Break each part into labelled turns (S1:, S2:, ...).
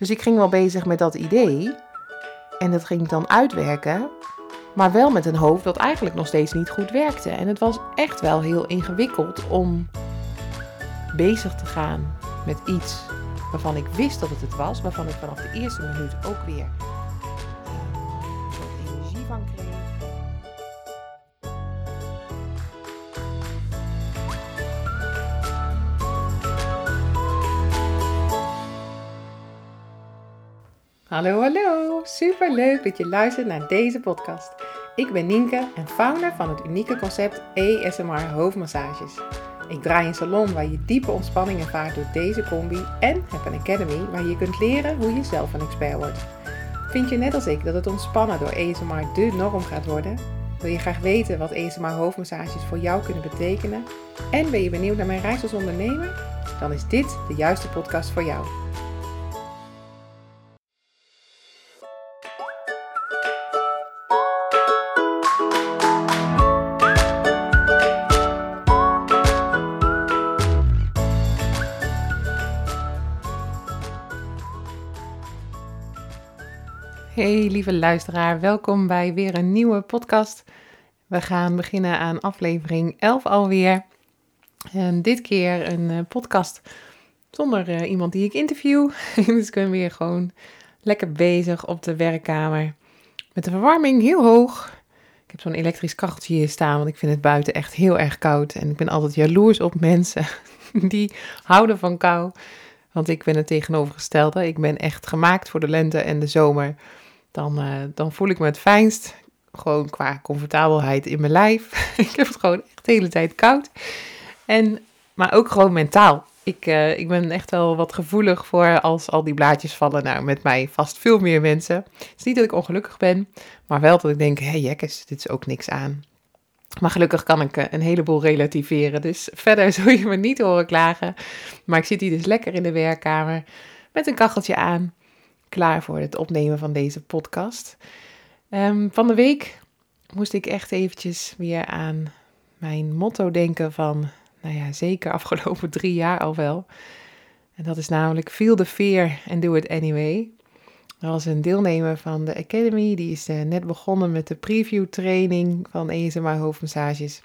S1: Dus ik ging wel bezig met dat idee. En dat ging ik dan uitwerken. Maar wel met een hoofd dat eigenlijk nog steeds niet goed werkte. En het was echt wel heel ingewikkeld om bezig te gaan met iets waarvan ik wist dat het het was. Waarvan ik vanaf de eerste minuut ook weer Hallo, hallo. Super leuk dat je luistert naar deze podcast. Ik ben Nienke en founder van het unieke concept ASMR hoofdmassages. Ik draai een salon waar je diepe ontspanning ervaart door deze combi en heb een academy waar je kunt leren hoe je zelf een expert wordt. Vind je net als ik dat het ontspannen door ASMR de norm gaat worden? Wil je graag weten wat ASMR hoofdmassages voor jou kunnen betekenen? En ben je benieuwd naar mijn reis als ondernemer? Dan is dit de juiste podcast voor jou. Hey lieve luisteraar, welkom bij weer een nieuwe podcast. We gaan beginnen aan aflevering 11 alweer. En dit keer een eh, podcast zonder uh, iemand die ik interview. dus ik ben weer gewoon lekker bezig op de werkkamer. Met de verwarming heel hoog. Ik heb zo'n elektrisch kacheltje hier staan, want ik vind het buiten echt heel erg koud. En ik ben altijd jaloers op mensen die houden van kou. Want ik ben het tegenovergestelde. Ik ben echt gemaakt voor de lente en de zomer dan, uh, dan voel ik me het fijnst. Gewoon qua comfortabelheid in mijn lijf. ik heb het gewoon echt de hele tijd koud. En, maar ook gewoon mentaal. Ik, uh, ik ben echt wel wat gevoelig voor als al die blaadjes vallen. Nou, met mij vast veel meer mensen. Het is niet dat ik ongelukkig ben, maar wel dat ik denk, hé hey, jekkes, dit is ook niks aan. Maar gelukkig kan ik uh, een heleboel relativeren. Dus verder zul je me niet horen klagen. Maar ik zit hier dus lekker in de werkkamer met een kacheltje aan klaar voor het opnemen van deze podcast. Um, van de week moest ik echt eventjes weer aan mijn motto denken van, nou ja, zeker afgelopen drie jaar al wel. En dat is namelijk feel the fear and do it anyway. Er was een deelnemer van de Academy, die is uh, net begonnen met de preview training van ESMA hoofdmassages.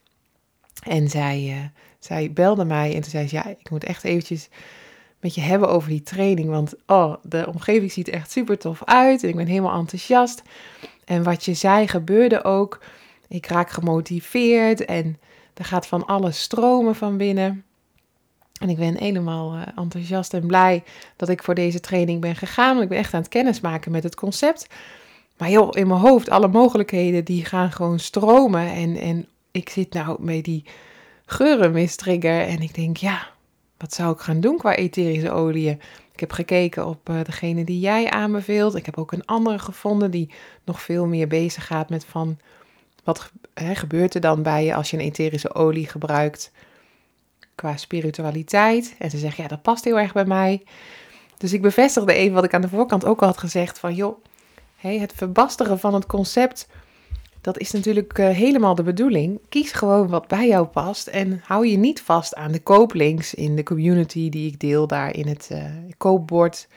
S1: En zij, uh, zij belde mij en toen zei ze, ja, ik moet echt eventjes met je hebben over die training. Want oh, de omgeving ziet echt super tof uit. En ik ben helemaal enthousiast. En wat je zei gebeurde ook. Ik raak gemotiveerd en er gaat van alles stromen van binnen. En ik ben helemaal uh, enthousiast en blij dat ik voor deze training ben gegaan. Want ik ben echt aan het kennismaken met het concept. Maar joh, in mijn hoofd, alle mogelijkheden die gaan gewoon stromen. En, en ik zit nou met die geurenmistrigger. En ik denk, ja, wat zou ik gaan doen qua etherische oliën? Ik heb gekeken op uh, degene die jij aanbeveelt. Ik heb ook een andere gevonden die nog veel meer bezig gaat met van wat gebeurt er dan bij je als je een etherische olie gebruikt qua spiritualiteit. En ze zegt ja, dat past heel erg bij mij. Dus ik bevestigde even wat ik aan de voorkant ook al had gezegd van joh, hey, het verbasteren van het concept dat is natuurlijk uh, helemaal de bedoeling. Kies gewoon wat bij jou past en hou je niet vast aan de kooplinks in de community die ik deel daar in het uh, koopbord.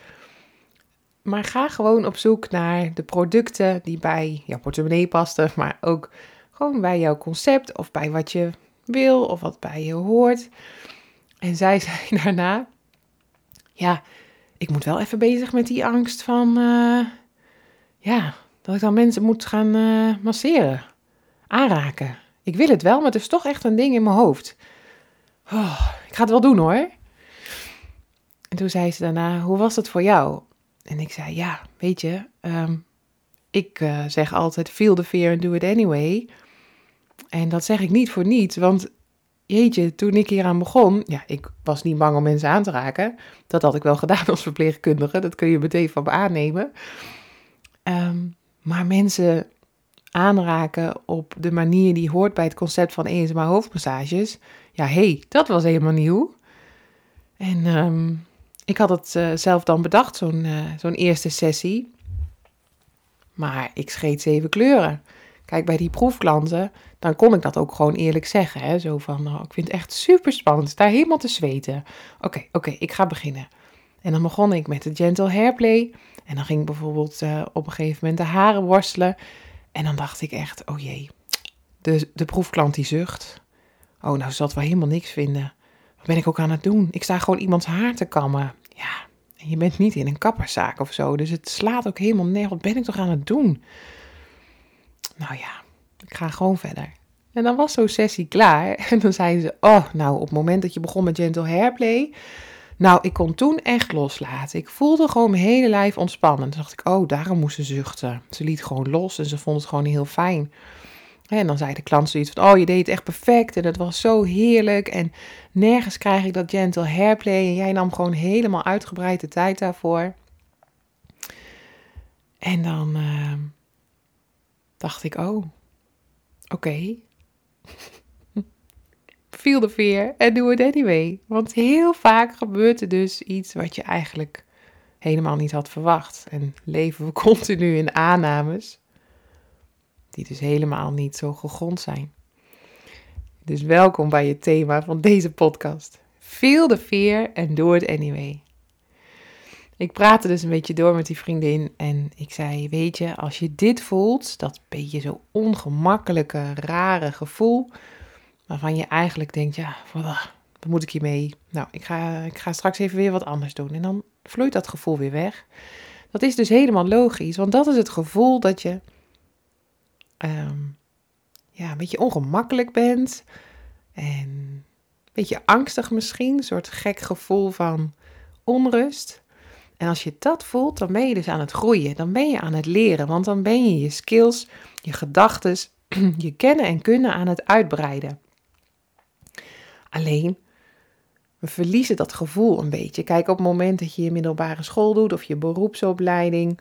S1: Maar ga gewoon op zoek naar de producten die bij jouw portemonnee passen, maar ook gewoon bij jouw concept of bij wat je wil of wat bij je hoort. En zij zei daarna: Ja, ik moet wel even bezig met die angst van. Uh, ja, dat ik dan mensen moet gaan uh, masseren, aanraken. Ik wil het wel, maar het is toch echt een ding in mijn hoofd. Oh, ik ga het wel doen hoor. En toen zei ze daarna, hoe was het voor jou? En ik zei, ja, weet je, um, ik uh, zeg altijd feel the fear and do it anyway. En dat zeg ik niet voor niets, want jeetje, toen ik hier aan begon, ja, ik was niet bang om mensen aan te raken. Dat had ik wel gedaan als verpleegkundige, dat kun je meteen van me aannemen. Um, maar mensen aanraken op de manier die hoort bij het concept van ESMA hoofdmassages. Ja, hé, hey, dat was helemaal nieuw. En um, ik had het uh, zelf dan bedacht, zo'n uh, zo'n eerste sessie. Maar ik scheet zeven kleuren. Kijk, bij die proefklanten, dan kon ik dat ook gewoon eerlijk zeggen. Hè? Zo van, nou, ik vind het echt super spannend, daar helemaal te zweten. Oké, oké, ik ga beginnen. En dan begon ik met de gentle hairplay. En dan ging ik bijvoorbeeld uh, op een gegeven moment de haren worstelen. En dan dacht ik echt, oh jee, de, de proefklant die zucht. Oh, nou zal het wel helemaal niks vinden. Wat ben ik ook aan het doen? Ik sta gewoon iemands haar te kammen. Ja, en je bent niet in een kapperszaak of zo. Dus het slaat ook helemaal neer. Wat ben ik toch aan het doen? Nou ja, ik ga gewoon verder. En dan was zo'n sessie klaar. En dan zeiden ze: Oh, nou, op het moment dat je begon met gentle hairplay. Nou, ik kon toen echt loslaten. Ik voelde gewoon mijn hele lijf ontspannen. Toen dacht ik: Oh, daarom moest ze zuchten. Ze liet gewoon los en ze vond het gewoon heel fijn. En dan zei de klant zoiets van, oh je deed het echt perfect en het was zo heerlijk en nergens krijg ik dat gentle hairplay en jij nam gewoon helemaal uitgebreid de tijd daarvoor. En dan uh, dacht ik, oh, oké. Feel the fear en do it anyway. Want heel vaak gebeurt er dus iets wat je eigenlijk helemaal niet had verwacht. En leven we continu in aannames die dus helemaal niet zo gegrond zijn. Dus welkom bij het thema van deze podcast. Feel the fear and do it anyway. Ik praatte dus een beetje door met die vriendin en ik zei: Weet je, als je dit voelt, dat beetje zo ongemakkelijke, rare gevoel, waarvan je eigenlijk denkt: Ja, wat moet ik hiermee? Nou, ik ga, ik ga straks even weer wat anders doen. En dan vloeit dat gevoel weer weg. Dat is dus helemaal logisch, want dat is het gevoel dat je um, ja, een beetje ongemakkelijk bent. En een beetje angstig misschien. Een soort gek gevoel van onrust. En als je dat voelt, dan ben je dus aan het groeien. Dan ben je aan het leren. Want dan ben je je skills, je gedachten, je kennen en kunnen aan het uitbreiden. Alleen, we verliezen dat gevoel een beetje. Kijk, op het moment dat je je middelbare school doet of je beroepsopleiding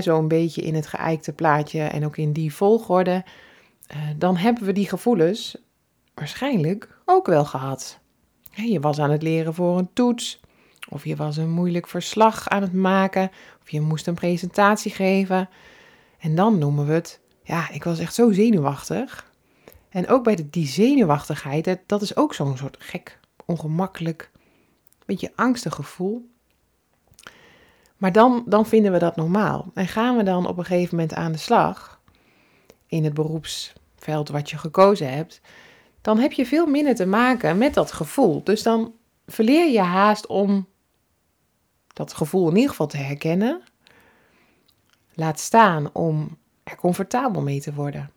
S1: zo een beetje in het geëikte plaatje en ook in die volgorde, uh, dan hebben we die gevoelens waarschijnlijk ook wel gehad. je was aan het leren voor een toets, of je was een moeilijk verslag aan het maken, of je moest een presentatie geven. En dan noemen we het, ja, ik was echt zo zenuwachtig. En ook bij de, die zenuwachtigheid, dat is ook zo'n soort gek, ongemakkelijk, beetje angstig gevoel. Maar dan, dan vinden we dat normaal. En gaan we dan op een gegeven moment aan de slag in het beroepsveld wat je gekozen hebt, dan heb je veel minder te maken met dat gevoel. Dus dan verleer je haast om dat gevoel in ieder geval te herkennen. Laat staan om er comfortabel mee te worden.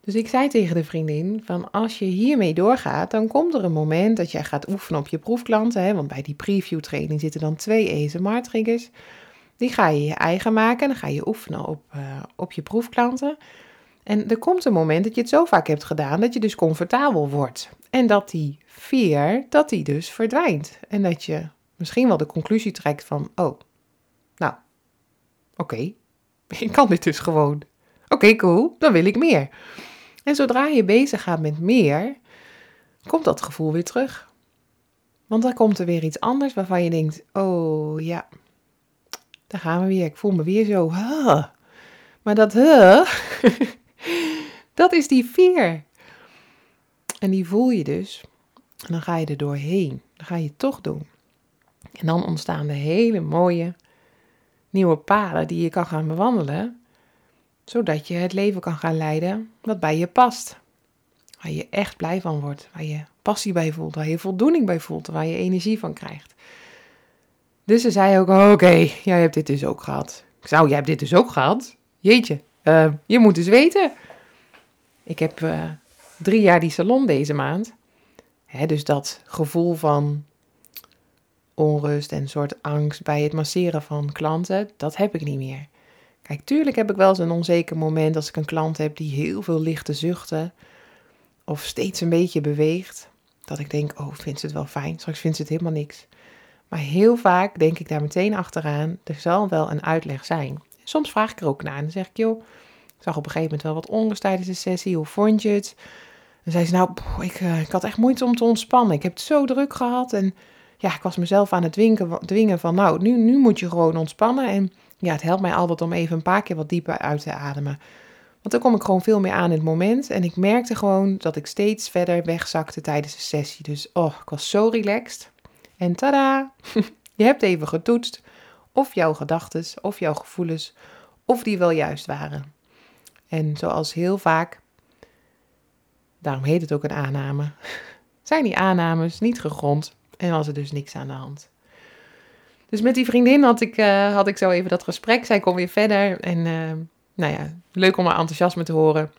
S1: Dus ik zei tegen de vriendin van als je hiermee doorgaat, dan komt er een moment dat jij gaat oefenen op je proefklanten. Hè, want bij die preview training zitten dan twee ASMR triggers. Die ga je je eigen maken en dan ga je oefenen op, uh, op je proefklanten. En er komt een moment dat je het zo vaak hebt gedaan dat je dus comfortabel wordt. En dat die fear, dat die dus verdwijnt. En dat je misschien wel de conclusie trekt van, oh, nou, oké, ik kan dit dus gewoon. Oké, cool, dan wil ik meer. En zodra je bezig gaat met meer, komt dat gevoel weer terug. Want dan komt er weer iets anders waarvan je denkt: oh ja, daar gaan we weer. Ik voel me weer zo. Huh. Maar dat huh, dat is die veer. En die voel je dus. En dan ga je er doorheen. Dan ga je het toch doen. En dan ontstaan de hele mooie nieuwe paden die je kan gaan bewandelen zodat je het leven kan gaan leiden wat bij je past. Waar je echt blij van wordt, waar je passie bij voelt, waar je voldoening bij voelt, waar je energie van krijgt. Dus ze zei ook, oké, jij hebt dit dus ook gehad. Ik zou, jij hebt dit dus ook gehad? Jeetje, uh, je moet dus weten. Ik heb uh, drie jaar die salon deze maand. Hè, dus dat gevoel van onrust en soort angst bij het masseren van klanten, dat heb ik niet meer. Kijk, tuurlijk heb ik wel eens een onzeker moment als ik een klant heb die heel veel ligt te zuchten. Of steeds een beetje beweegt. Dat ik denk, oh, vindt ze het wel fijn? Straks vindt ze het helemaal niks. Maar heel vaak denk ik daar meteen achteraan, er zal wel een uitleg zijn. Soms vraag ik er ook naar en dan zeg ik, joh, ik zag op een gegeven moment wel wat onrust tijdens de sessie. Hoe vond je het? Dan zei ze, nou, ik, eh, ik had echt moeite om te ontspannen. Ik heb het zo druk gehad en ja, ik was mezelf aan het dwingen, van, nou, nu moet je gewoon ontspannen. En ja, het helpt mij altijd om even een paar keer wat dieper uit te ademen. Want dan kom ik gewoon veel meer aan in het moment. En ik merkte gewoon dat ik steeds verder wegzakte tijdens de sessie. Dus oh, ik was zo relaxed. En tada, je hebt even getoetst of jouw gedachten of jouw gevoelens, of die wel juist waren. En zoals heel vaak, daarom heet het ook een aanname, zijn die aannames niet gegrond en was er dus niks aan de hand. Dus met die vriendin had ik, uh, had ik zo even dat gesprek. Zij kon weer verder en uh, nou ja, leuk om haar enthousiasme te horen.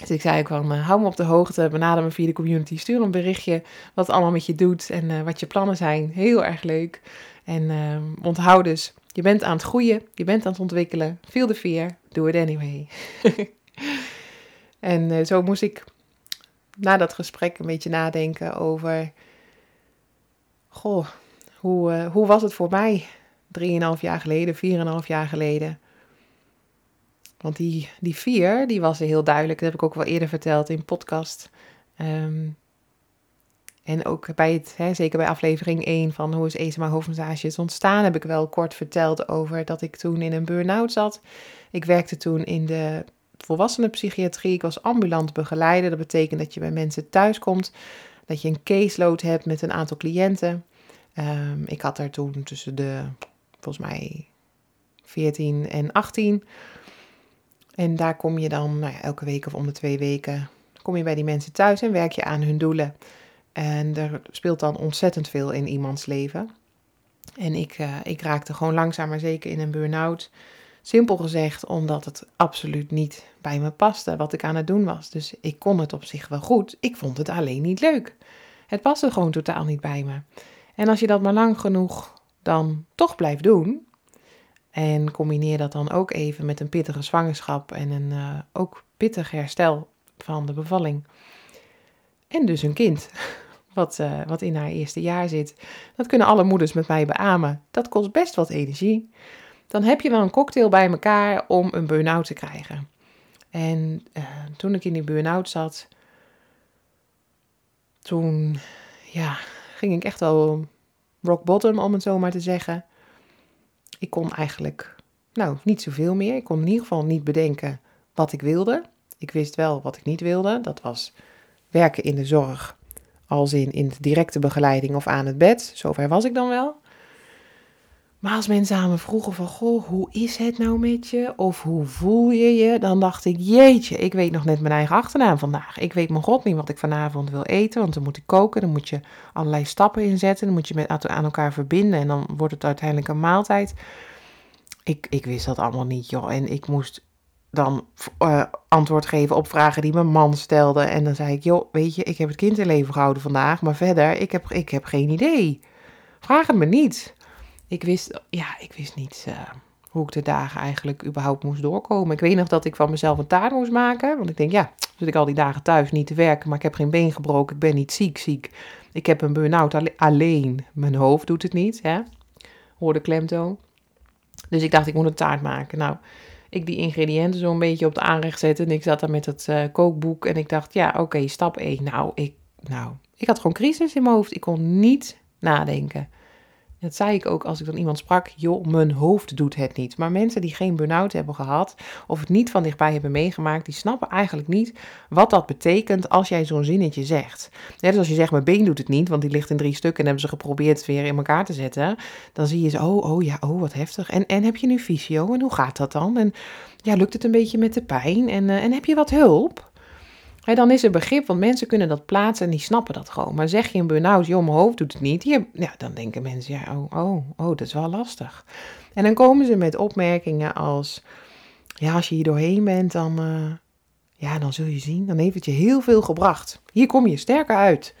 S1: Dus ik zei ook van, uh, hou me op de hoogte, benader me via de community, stuur een berichtje wat het allemaal met je doet en wat je plannen zijn. Heel erg leuk. En onthoud dus, je bent aan het groeien, je bent aan het ontwikkelen. Feel the fear, do it anyway. en zo moest ik na dat gesprek een beetje nadenken over, goh, hoe, uh, hoe was het voor mij? Drieënhalf jaar geleden, vierenhalf jaar geleden. Want die, die vier, die was heel duidelijk. Dat heb ik ook wel eerder verteld in podcast. Um, en ook bij het, hè, zeker bij aflevering 1 van hoe is Ezema hoofdmassage ontstaan, heb ik wel kort verteld over dat ik toen in een burn-out zat. Ik werkte toen in de volwassenenpsychiatrie. Ik was ambulant begeleider. Dat betekent dat je bij mensen thuis komt, dat je een caseload hebt met een aantal cliënten. Um, ik had er toen tussen de, volgens mij, 14 en 18. En daar kom je dan nou elke week of om de twee weken, kom je bij die mensen thuis en werk je aan hun doelen. En er speelt dan ontzettend veel in iemands leven. En ik, uh, ik raakte gewoon langzaam maar zeker in een burn-out. Simpel gezegd omdat het absoluut niet bij me paste wat ik aan het doen was. Dus ik kon het op zich wel goed. Ik vond het alleen niet leuk. Het paste gewoon totaal niet bij me. En als je dat maar lang genoeg dan toch blijft doen, en combineer dat dan ook even met een pittige zwangerschap en een uh, ook pittig herstel van de bevalling. En dus een kind, wat, uh, wat in haar eerste jaar zit. Dat kunnen alle moeders met mij beamen. Dat kost best wat energie. Dan heb je wel een cocktail bij elkaar om een burn-out te krijgen. En uh, toen ik in die burn-out zat, toen ja, ging ik echt wel rock bottom, om het zo maar te zeggen. Ik kon eigenlijk, nou, niet zoveel meer. Ik kon in ieder geval niet bedenken wat ik wilde. Ik wist wel wat ik niet wilde. Dat was werken in de zorg, als in, in de directe begeleiding of aan het bed. Zover was ik dan wel. Maar als mensen aan me vroegen van, goh, hoe is het nou met je? Of hoe voel je je? Dan dacht ik, jeetje, ik weet nog net mijn eigen achternaam vandaag. Ik weet mijn god niet wat ik vanavond wil eten, want dan moet ik koken. Dan moet je allerlei stappen inzetten. Dan moet je met aan elkaar verbinden en dan wordt het uiteindelijk een maaltijd. Ik, ik wist dat allemaal niet, joh. En ik moest dan uh, antwoord geven op vragen die mijn man stelde. En dan zei ik, joh, weet je, ik heb het kind in leven gehouden vandaag. Maar verder, ik heb, ik heb geen idee. Vraag het me niet ik wist, ja, ik wist niet uh, hoe ik de dagen eigenlijk überhaupt moest doorkomen. Ik weet nog dat ik van mezelf een taart moest maken. Want ik denk, ja, zit ik al die dagen thuis niet te werken, maar ik heb geen been gebroken, ik ben niet ziek, ziek. Ik heb een burn-out alleen. Mijn hoofd doet het niet, hè. Hoorde klemtoon. Dus ik dacht, ik moet een taart maken. Nou, ik die ingrediënten zo een beetje op de aanrecht zetten. En ik zat daar met het uh, kookboek. En ik dacht, ja, oké, stap 1. Nou ik, nou, ik had gewoon crisis in mijn hoofd. Ik kon niet nadenken. Dat zei ik ook als ik dan iemand sprak, joh, mijn hoofd doet het niet. Maar mensen die geen burn-out hebben gehad of het niet van dichtbij hebben meegemaakt, die snappen eigenlijk niet wat dat betekent als jij zo'n zinnetje zegt. Net als als je zegt, mijn been doet het niet, want die ligt in drie stukken en hebben ze geprobeerd het weer in elkaar te zetten. Dan zie je ze, oh, oh ja, oh, wat heftig. En, en heb je nu fysio en hoe gaat dat dan? En ja, lukt het een beetje met de pijn? En, uh, en heb je wat hulp? Dan is er begrip, want mensen kunnen dat plaatsen en die snappen dat gewoon. Maar zeg je een burn-out, joh, mijn hoofd doet het niet. ja, dan denken mensen, ja, oh, oh, oh, dat is wel lastig. En dan komen ze met opmerkingen als, ja, als je hier doorheen bent, dan, uh, ja, dan zul je zien, dan heeft het je heel veel gebracht. Hier kom je sterker uit.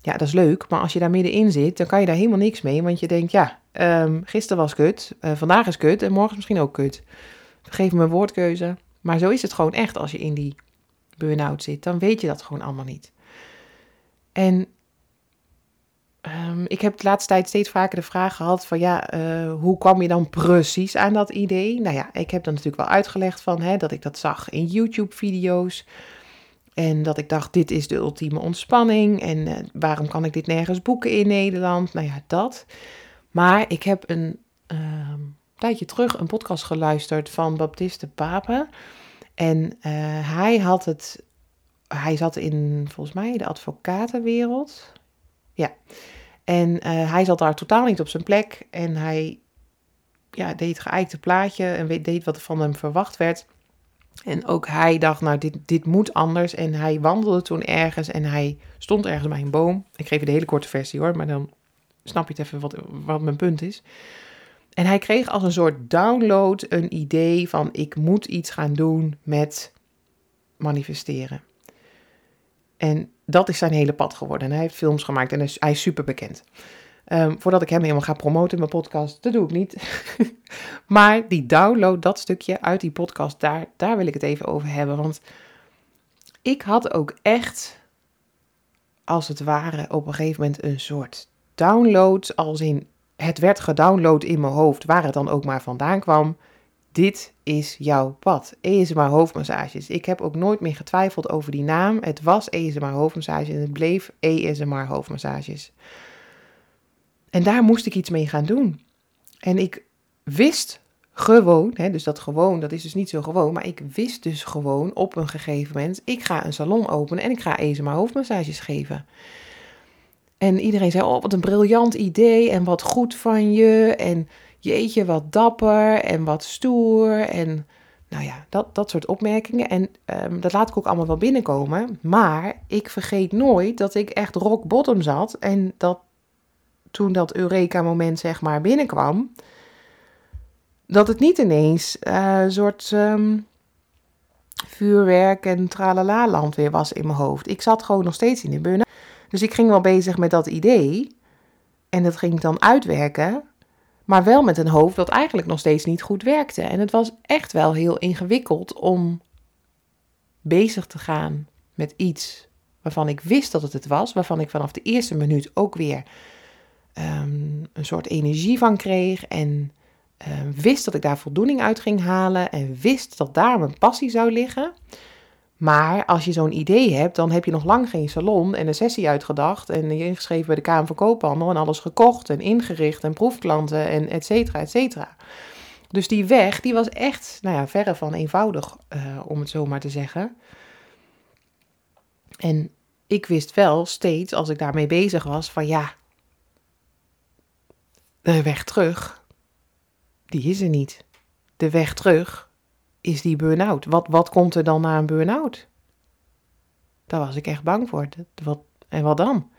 S1: Ja, dat is leuk, maar als je daar middenin zit, dan kan je daar helemaal niks mee. Want je denkt, ja, um, gisteren was kut, uh, vandaag is kut en morgen is misschien ook kut. Vergeef me een woordkeuze. Maar zo is het gewoon echt als je in die burn-out zit, dan weet je dat gewoon allemaal niet. En um, ik heb de laatste tijd steeds vaker de vraag gehad van ja, uh, hoe kwam je dan precies aan dat idee? Nou ja, ik heb dan natuurlijk wel uitgelegd van hè, dat ik dat zag in YouTube-video's. En dat ik dacht, dit is de ultieme ontspanning. En uh, waarom kan ik dit nergens boeken in Nederland? Nou ja, dat. Maar ik heb een uh, tijdje terug een podcast geluisterd van Baptiste Papen. En uh, hij had het, hij zat in volgens mij de advocatenwereld. Ja. En eh, hij zat daar totaal niet op zijn plek. En hij ja, deed het geëikte plaatje en deed wat van hem verwacht werd. En ook hij dacht, nou, dit, dit moet anders. En hij wandelde toen ergens en hij stond ergens bij een boom. Ik geef je de hele korte versie hoor, maar dan snap je het even wat, wat mijn punt is. En hij kreeg als een soort download een idee van ik moet iets gaan doen met manifesteren. En dat is zijn hele pad geworden. En hij heeft films gemaakt en hij is, super bekend. Ehm, voordat ik hem helemaal ga promoten in mijn podcast, dat doe ik niet. maar die download, dat stukje uit die podcast, daar, daar wil ik het even over hebben. Want ik had ook echt, als het ware, op een gegeven moment een soort download. Als in, het werd gedownload in mijn hoofd, waar het dan ook maar vandaan kwam. Dit is jouw pad. ESMA hoofdmassages. Ik heb ook nooit meer getwijfeld over die naam. Het was ESMA hoofdmassages en het bleef ESMA hoofdmassages. En daar moest ik iets mee gaan doen. En ik wist gewoon, hè, dus dat gewoon, dat is dus niet zo gewoon, maar ik wist dus gewoon op een gegeven moment, ik ga een salon openen en ik ga ESMA hoofdmassages geven. En iedereen zei, oh wat een briljant idee en wat goed van je en jeetje wat dapper en wat stoer en nou ja, dat, dat soort opmerkingen. En um, dat laat ik ook allemaal wel binnenkomen. Maar ik vergeet nooit dat ik echt rock bottom zat en dat toen dat Eureka-moment zeg maar binnenkwam, dat het niet ineens uh, een soort um, vuurwerk en tralala-land weer was in mijn hoofd. Ik zat gewoon nog steeds in de burn Dus ik ging wel bezig met dat idee en dat ging ik dan uitwerken, maar wel met een hoofd dat eigenlijk nog steeds niet goed werkte. En het was echt wel heel ingewikkeld om bezig te gaan met iets waarvan ik wist dat het het was, waarvan ik vanaf de eerste minuut ook weer um, een soort energie van kreeg en um, wist dat ik daar voldoening uit ging halen en wist dat daar mijn passie zou liggen. Maar als je zo'n idee hebt, dan heb je nog lang geen salon en een sessie uitgedacht en je ingeschreven bij de Kamer van Koophandel en alles gekocht en ingericht en proefklanten en et cetera, et cetera. Dus die weg, die was echt, nou ja, verre van eenvoudig, uh, om het zo maar te zeggen. En ik wist wel steeds, als ik daarmee bezig was, van ja, de weg terug, die is er niet. De weg terug is die burn-out. Wat, wat komt er dan na een burn-out? Daar was ik echt bang voor. Wat, en wat dan?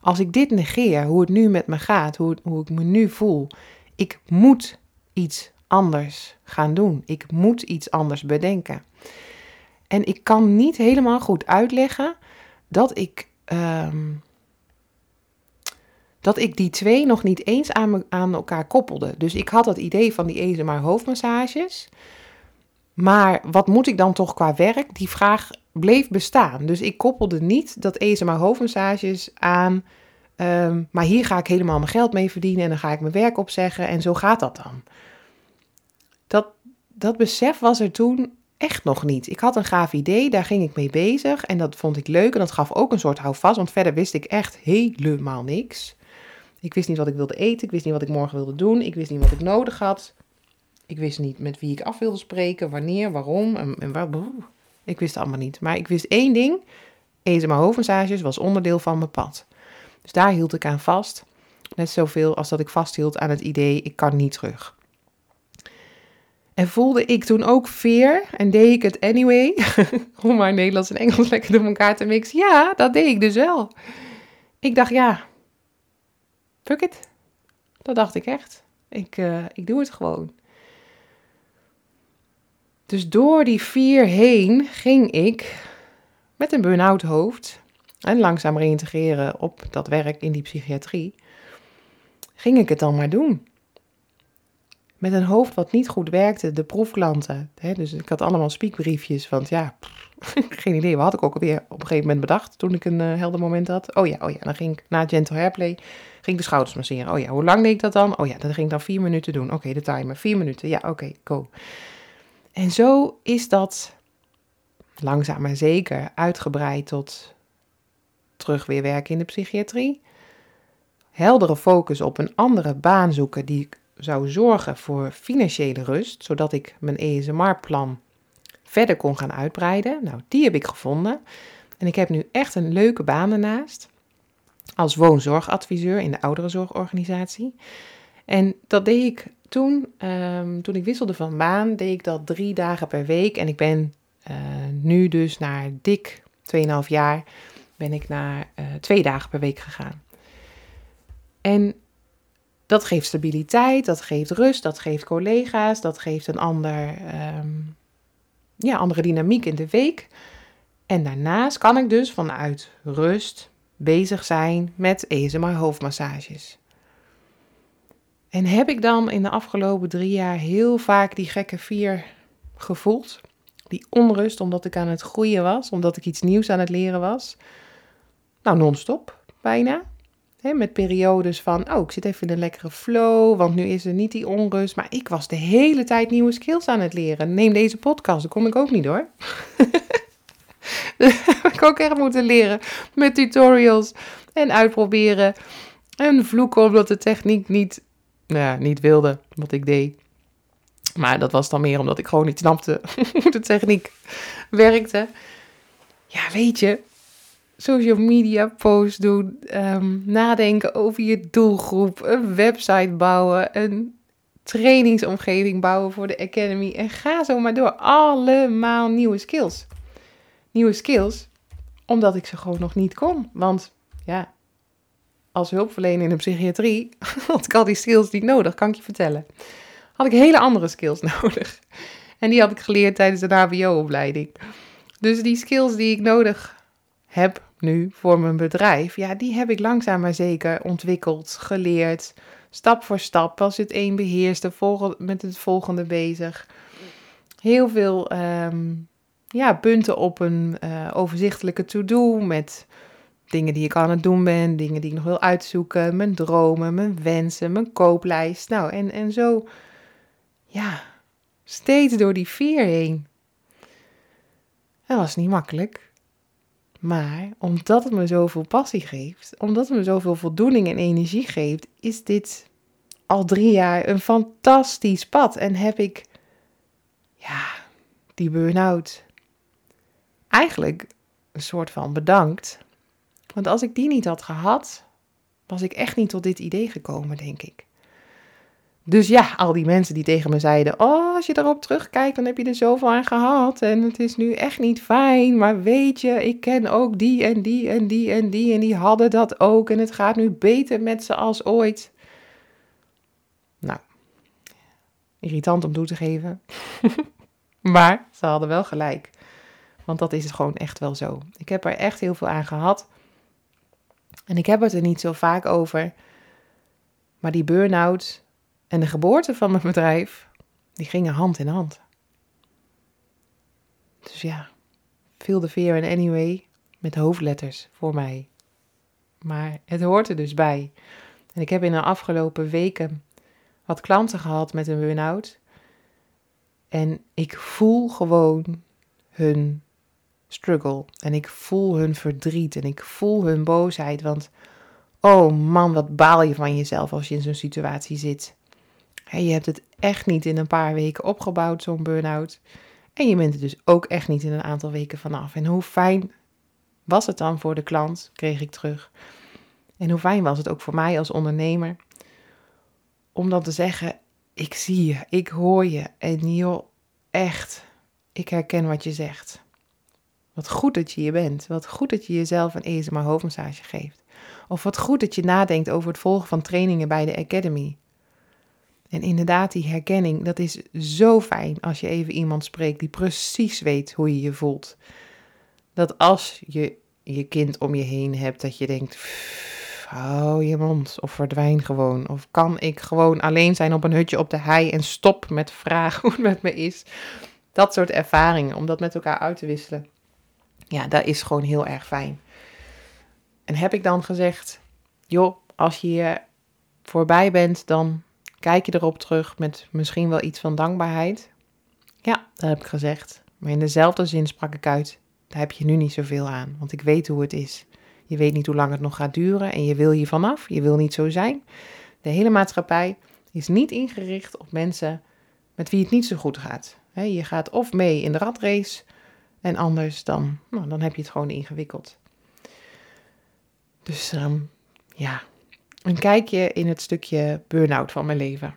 S1: Als ik dit negeer, hoe het nu met me gaat, hoe, hoe ik me nu voel, ik moet iets anders gaan doen. Ik moet iets anders bedenken. En ik kan niet helemaal goed uitleggen dat ik ehm, dat ik die twee nog niet eens aan, me, aan elkaar koppelde. Dus ik had het idee van die ESMR hoofdmassages. Maar wat moet ik dan toch qua werk? Die vraag bleef bestaan. Dus ik koppelde niet dat ESMR hoofdmassages aan. Ehm, maar hier ga ik helemaal mijn geld mee verdienen en dan ga ik mijn werk opzeggen en zo gaat dat dan. Dat, dat besef was er toen echt nog niet. Ik had een gaaf idee, daar ging ik mee bezig en dat vond ik leuk en dat gaf ook een soort houvast, want verder wist ik echt helemaal niks. Ik wist niet wat ik wilde eten. Ik wist niet wat ik morgen wilde doen. Ik wist niet wat ik nodig had. Ik wist niet met wie ik af wilde spreken, wanneer, waarom en, en waar. Ik wist het allemaal niet. Maar ik wist één ding. Eten mijn hoofdmassages was onderdeel van mijn pad. Dus daar hield ik aan vast. Net zoveel als dat ik vasthield aan het idee, ik kan niet terug. En voelde ik toen ook veer en deed ik het anyway, om maar Nederlands en Engels lekker door elkaar te mixen. Ja, dat deed ik dus wel. Ik dacht, ja, fuck it. Dat dacht ik echt. Ik, uh, ik doe het gewoon. Dus door die vier heen ging ik met een burn-out hoofd en langzaam reïntegreren op dat werk in die psychiatrie, ging ik het dan maar doen. Met een hoofd wat niet goed werkte, de proefklanten. Hè, dus ik had allemaal spiekbriefjes, want ja, geen idee, wat had ik ook alweer op een gegeven moment bedacht toen ik een uh, helder moment had. Oh ja, oh ja, dan ging ik na Gentle Hairplay ging de schouders masseren. Oh ja, hoe lang deed ik dat dan? Oh ja, dan ging ik dan vier minuten doen. Oké, de timer, vier minuten. Ja, oké, go. En zo is dat langzaam maar zeker uitgebreid tot terug weer werken in de psychiatrie. Heldere focus op een andere baan zoeken die zou zorgen voor financiële rust, zodat ik mijn ESMR-plan verder kon gaan uitbreiden. Nou, die heb ik gevonden. En ik heb nu echt een leuke baan ernaast. als woonzorgadviseur in de ouderenzorgorganisatie. En dat deed ik toen, ehm, toen ik wisselde van baan, deed ik dat drie dagen per week. En ik ben uh, nu dus naar dik 2,5 jaar, ben ik naar uh, twee dagen per week gegaan. En dat geeft stabiliteit, dat geeft rust, dat geeft collega's, dat geeft een ander, um, ja, andere dynamiek in de week. En daarnaast kan ik dus vanuit rust bezig zijn met ESMR hoofdmassages. En heb ik dan in de afgelopen drie jaar heel vaak die gekke vier gevoeld? Die onrust omdat ik aan het groeien was, omdat ik iets nieuws aan het leren was. Nou, non-stop bijna. met periodes van, oh, ik zit even in een lekkere flow, want nu is er niet die onrust. Maar ik was de hele tijd nieuwe skills aan het leren. Neem deze podcast, dat kon ik ook niet hoor. dat heb ik ook echt moeten leren met tutorials en uitproberen. En vloeken omdat de techniek niet, ja, niet wilde wat ik deed. Maar dat was dan meer omdat ik gewoon niet snapte hoe de techniek werkte. Ja, weet je, social media posts doen, um, nadenken over je doelgroep, een website bouwen, een trainingsomgeving bouwen voor de Academy. En ga zo maar door. Allemaal nieuwe skills. Nieuwe skills, omdat ik ze gewoon nog niet kon. Want ja, als hulpverlener in de psychiatrie had ik al die skills niet nodig, kan ik je vertellen had ik hele andere skills nodig. En die had ik geleerd tijdens de HBO-opleiding. Dus die skills die ik nodig heb nu voor mijn bedrijf, ja, die heb ik langzaam maar zeker ontwikkeld, geleerd. Stap voor stap, als het een beheerst, met het volgende bezig. Heel veel ehm, ja, punten op een uh, overzichtelijke to-do met dingen die ik aan het doen ben, dingen die ik nog wil uitzoeken, mijn dromen, mijn wensen, mijn kooplijst. Nou, en, en zo ja, steeds door die vier heen. Dat was niet makkelijk. Maar omdat het me zoveel passie geeft, omdat het me zoveel voldoening en energie geeft, is dit al drie jaar een fantastisch pad. En heb ik, ja, die burn-out eigenlijk een soort van bedankt. Want als ik die niet had gehad, was ik echt niet tot dit idee gekomen, denk ik. Dus ja, al die mensen die tegen me zeiden: Oh, als je erop terugkijkt, dan heb je er zoveel aan gehad. En het is nu echt niet fijn. Maar weet je, ik ken ook die en die en die en die. En die hadden dat ook. En het gaat nu beter met ze als ooit. Nou, irritant om toe te geven. maar ze hadden wel gelijk. Want dat is gewoon echt wel zo. Ik heb er echt heel veel aan gehad. En ik heb het er niet zo vaak over. Maar die burn-out en de geboorte van mijn bedrijf, die gingen hand in hand. Dus ja, veel de fear and anyway met hoofdletters voor mij. Maar het hoort er dus bij. En ik heb in de afgelopen weken wat klanten gehad met een burn-out. En ik voel gewoon hun struggle. En ik voel hun verdriet. En ik voel hun boosheid. Want, oh man, wat baal je van jezelf als je in zo'n situatie zit je hebt het echt niet in een paar weken opgebouwd, zo'n burn-out. En je bent er dus ook echt niet in een aantal weken vanaf. En hoe fijn was het dan voor de klant, kreeg ik terug. En hoe fijn was het ook voor mij als ondernemer om dan te zeggen: Ik zie je, ik hoor je. En joh, echt, ik herken wat je zegt. Wat goed dat je hier bent. Wat goed dat je jezelf een ESMA hoofdmassage geeft. Of wat goed dat je nadenkt over het volgen van trainingen bij de Academy. En inderdaad, die herkenning, dat is zo fijn als je even iemand spreekt die precies weet hoe je je voelt. Dat als je je kind om je heen hebt, dat je denkt, hou je mond of verdwijn gewoon. Of kan ik gewoon alleen zijn op een hutje op de hei en stop met vragen hoe het met me is. Dat soort ervaringen, om dat met elkaar uit te wisselen. Ja, dat is gewoon heel erg fijn. En heb ik dan gezegd, joh, als je hier voorbij bent, dan Kijk je erop terug met misschien wel iets van dankbaarheid? Ja, dat heb ik gezegd. Maar in dezelfde zin sprak ik uit: daar heb je nu niet zoveel aan, want ik weet hoe het is. Je weet niet hoe lang het nog gaat duren en je wil hier vanaf. Je wil niet zo zijn. De hele maatschappij is niet ingericht op mensen met wie het niet zo goed gaat. je gaat of mee in de ratrace en anders dan, nou, dan heb je het gewoon ingewikkeld. Dus ehm, ja, een kijkje in het stukje burn-out van mijn leven.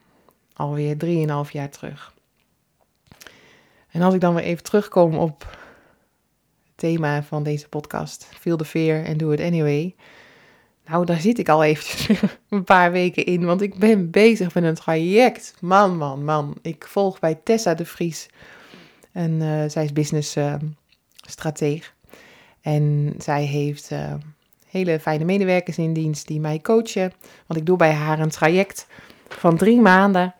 S1: Alweer 3,5 jaar terug. En als ik dan weer even terugkom op het thema van deze podcast, Feel the Fear and Do It Anyway. Nou, daar zit ik al eventjes een paar weken in, want ik ben bezig met een traject. Man, man, man. Ik volg bij Tessa de Vries. En uh, zij is business uh, strateeg. En zij heeft uh, hele fijne medewerkers in dienst die mij coachen. Want ik doe bij haar een traject van drie maanden.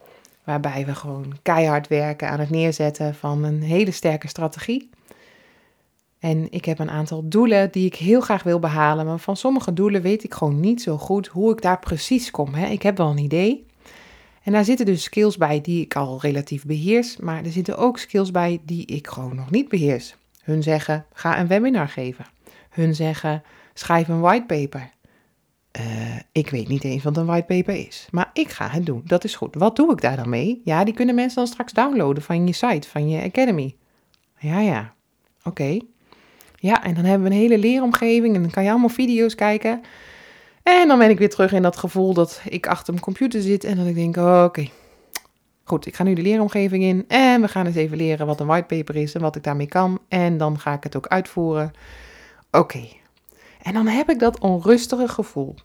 S1: Waarbij we gewoon keihard werken aan het neerzetten van een hele sterke strategie. En ik heb een aantal doelen die ik heel graag wil behalen. Maar van sommige doelen weet ik gewoon niet zo goed hoe ik daar precies kom. Hè. Ik heb wel een idee. En daar zitten dus skills bij die ik al relatief beheers. Maar er zitten ook skills bij die ik gewoon nog niet beheers. Hun zeggen, ga een webinar geven. Hun zeggen, schrijf een whitepaper. Uh, ik weet niet eens wat een whitepaper is. Maar ik ga het doen. Dat is goed. Wat doe ik daar dan mee? Ja, die kunnen mensen dan straks downloaden van je site, van je academy. Ja, ja. Oké. Ja, en dan hebben we een hele leeromgeving en dan kan je allemaal video's kijken. En dan ben ik weer terug in dat gevoel dat ik achter mijn computer zit en dat ik denk, oké. Goed, ik ga nu de leeromgeving in en we gaan eens even leren wat een whitepaper is en wat ik daarmee kan. En dan ga ik het ook uitvoeren. Oké. En dan heb ik dat onrustige gevoel.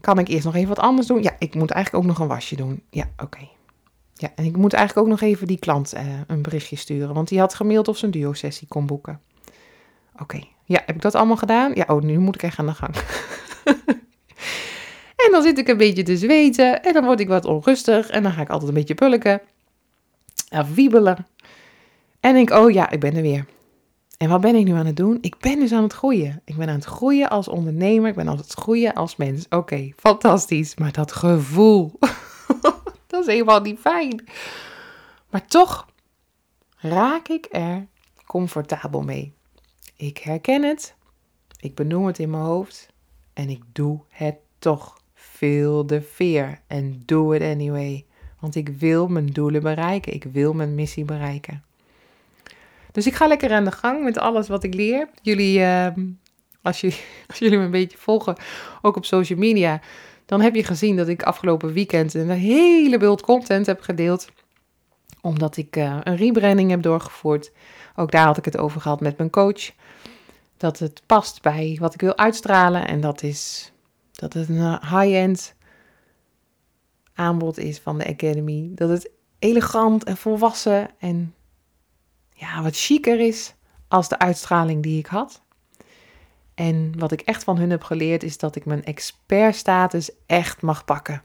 S1: Kan ik eerst nog even wat anders doen? Ja, ik moet eigenlijk ook nog een wasje doen. Ja, oké. Ja, en ik moet eigenlijk ook nog even die klant uh, een berichtje sturen, want die had gemaild of ze een duo-sessie kon boeken. Oké, ja, heb ik dat allemaal gedaan? Ja, oh, nu moet ik echt aan de gang. en dan zit ik een beetje te zweten en dan word ik wat onrustig en dan ga ik altijd een beetje pulken, en wiebelen. En denk, oh ja, ik ben er weer. En wat ben ik nu aan het doen? Ik ben dus aan het groeien. Ik ben aan het groeien als ondernemer. Ik ben aan het groeien als mens. Oké, fantastisch. Maar dat gevoel, dat is helemaal niet fijn. Maar toch raak ik er comfortabel mee. Ik herken het. Ik benoem het in mijn hoofd. En ik doe het toch. Feel the fear. En do it anyway. Want ik wil mijn doelen bereiken. Ik wil mijn missie bereiken. Dus ik ga lekker aan de gang met alles wat ik leer. Jullie, uh, als, jullie, als jullie me een beetje volgen, ook op social media, dan heb je gezien dat ik afgelopen weekend een hele bult content heb gedeeld. Omdat ik uh, een rebranding heb doorgevoerd. Ook daar had ik het over gehad met mijn coach. Dat het past bij wat ik wil uitstralen. En dat is dat het een high-end aanbod is van de Academy. Dat het elegant en volwassen en ja, wat chiquer is als de uitstraling die ik had. En wat ik echt van hun heb geleerd is dat ik mijn expertstatus echt mag pakken.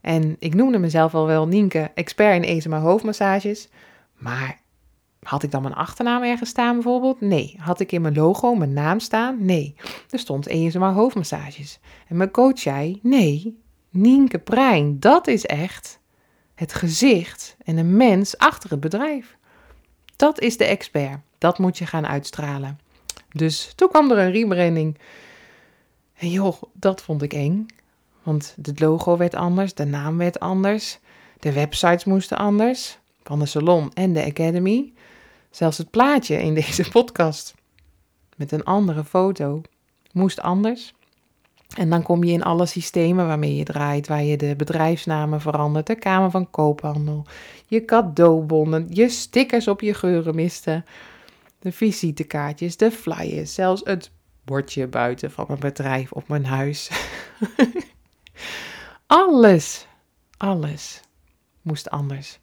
S1: En ik noemde mezelf al wel Nienke, expert in ESMA hoofdmassages. Maar had ik dan mijn achternaam ergens staan bijvoorbeeld? Nee. Had ik in mijn logo mijn naam staan? Nee. Er stond ESMA hoofdmassages. En mijn coach zei, nee, Nienke Brein, dat is echt het gezicht en de mens achter het bedrijf. Dat is de expert. Dat moet je gaan uitstralen. Dus toen kwam er een rebranding. En joh, dat vond ik eng. Want het logo werd anders, de naam werd anders, de websites moesten anders. Van de salon en de academy. Zelfs het plaatje in deze podcast met een andere foto moest anders. En dan kom je in alle systemen waarmee je draait, waar je de bedrijfsnamen verandert, de Kamer van Koophandel, je cadeaubonnen, je stickers op je geurenmisten, de visitekaartjes, de flyers, zelfs het bordje buiten van mijn bedrijf op mijn huis. alles, alles moest anders.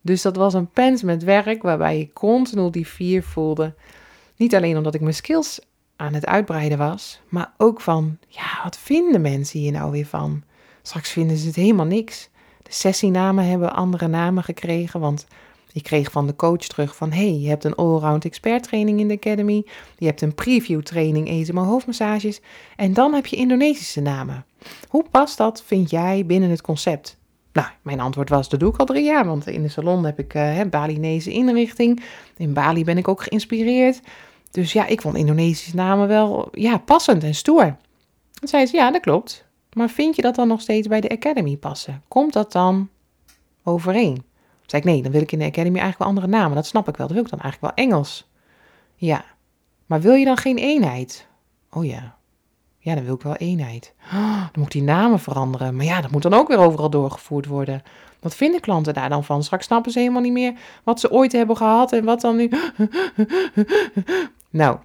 S1: Dus dat was een pens met werk waarbij ik continu die vier voelde. Niet alleen omdat ik mijn skills aan het uitbreiden was, maar ook van, ja, wat vinden mensen hier nou weer van? Straks vinden ze het helemaal niks. De sessienamen hebben andere namen gekregen, want ik kreeg van de coach terug van, hey, je hebt een allround expert training in de academy, je hebt een preview training ESMO hoofdmassages en dan heb je Indonesische namen. Hoe past dat, vind jij, binnen het concept? Nou, mijn antwoord was, dat doe ik al drie jaar, want in de salon heb ik uh, Balinese inrichting. In Bali ben ik ook geïnspireerd. Dus ja, ik vond Indonesische namen wel ja, passend en stoer. Dan zei ze, ja, dat klopt. Maar vind je dat dan nog steeds bij de Academy passen? Komt dat dan overeen? Toen zei ik, nee, dan wil ik in de Academy eigenlijk wel andere namen. Dat snap ik wel. Dan wil ik dan eigenlijk wel Engels. Ja, maar wil je dan geen eenheid? Oh ja. Ja, dan wil ik wel eenheid. Oh, dan moet die namen veranderen. Maar ja, dat moet dan ook weer overal doorgevoerd worden. Wat vinden klanten daar dan van? Straks snappen ze helemaal niet meer wat ze ooit hebben gehad en wat dan nu. nou,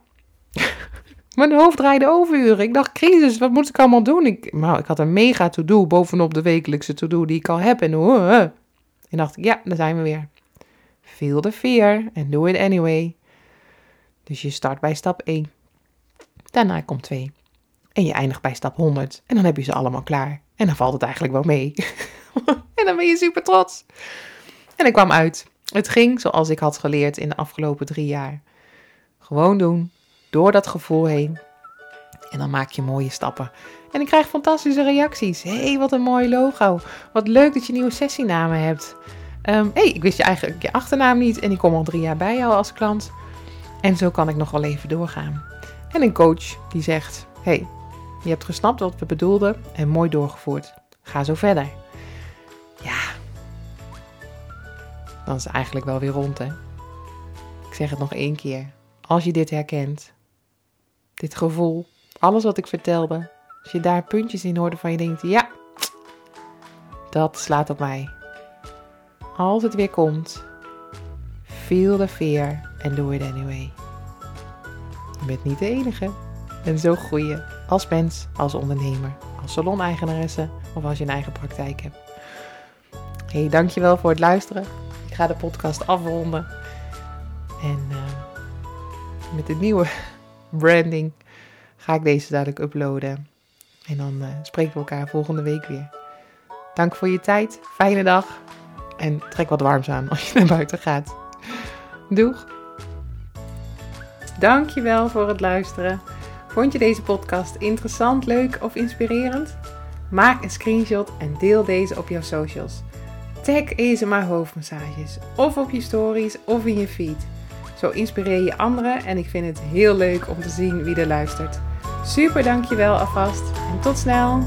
S1: mijn hoofd draaide overuren. Ik dacht, crisis, wat moet ik allemaal doen? Ik, nou, ik had een mega to-do bovenop de wekelijkse to-do die ik al heb. En, en dacht ik, ja, daar zijn we weer. Feel the fear and do it anyway. Dus je start bij stap 1. Daarna komt 2. En je eindigt bij stap 100. En dan heb je ze allemaal klaar. En dan valt het eigenlijk wel mee. en dan ben je super trots. En ik kwam uit. Het ging zoals ik had geleerd in de afgelopen drie jaar. Gewoon doen, door dat gevoel heen. En dan maak je mooie stappen. En ik krijg fantastische reacties. Hé, hey, wat een mooi logo. Wat leuk dat je nieuwe sessienamen hebt. Um, hey, ik wist je eigenlijk je achternaam niet en ik kom al drie jaar bij jou als klant. En zo kan ik nog wel even doorgaan. En een coach die zegt: hey, je hebt gesnapt wat we bedoelden en mooi doorgevoerd. Ga zo verder. Ja, dan is het eigenlijk wel weer rond, hè? Ik zeg het nog één keer. Als je dit herkent, dit gevoel, alles wat ik vertelde, als je daar puntjes in hoorde van je denkt: ja, dat slaat op mij. Als het weer komt, feel the fear and do it anyway. Je bent niet de enige. En zo groei je als mens, als ondernemer, als salon-eigenaresse of als je een eigen praktijk hebt. Hey, dankjewel voor het luisteren. Ik ga de podcast afronden. En uh, met de nieuwe branding ga ik deze dadelijk uploaden. En dan uh, spreken we elkaar volgende week weer. Dank voor je tijd. Fijne dag. En trek wat warms aan als je naar buiten gaat. Doeg! Dankjewel voor het luisteren. Vond je deze podcast interessant, leuk of inspirerend? Maak een screenshot en deel deze op jouw socials. Tag ESMA hoofdmassages of op je stories of in je feed. Zo inspireer je anderen en ik vind het heel leuk om te zien wie er luistert. Super dankjewel alvast en tot snel!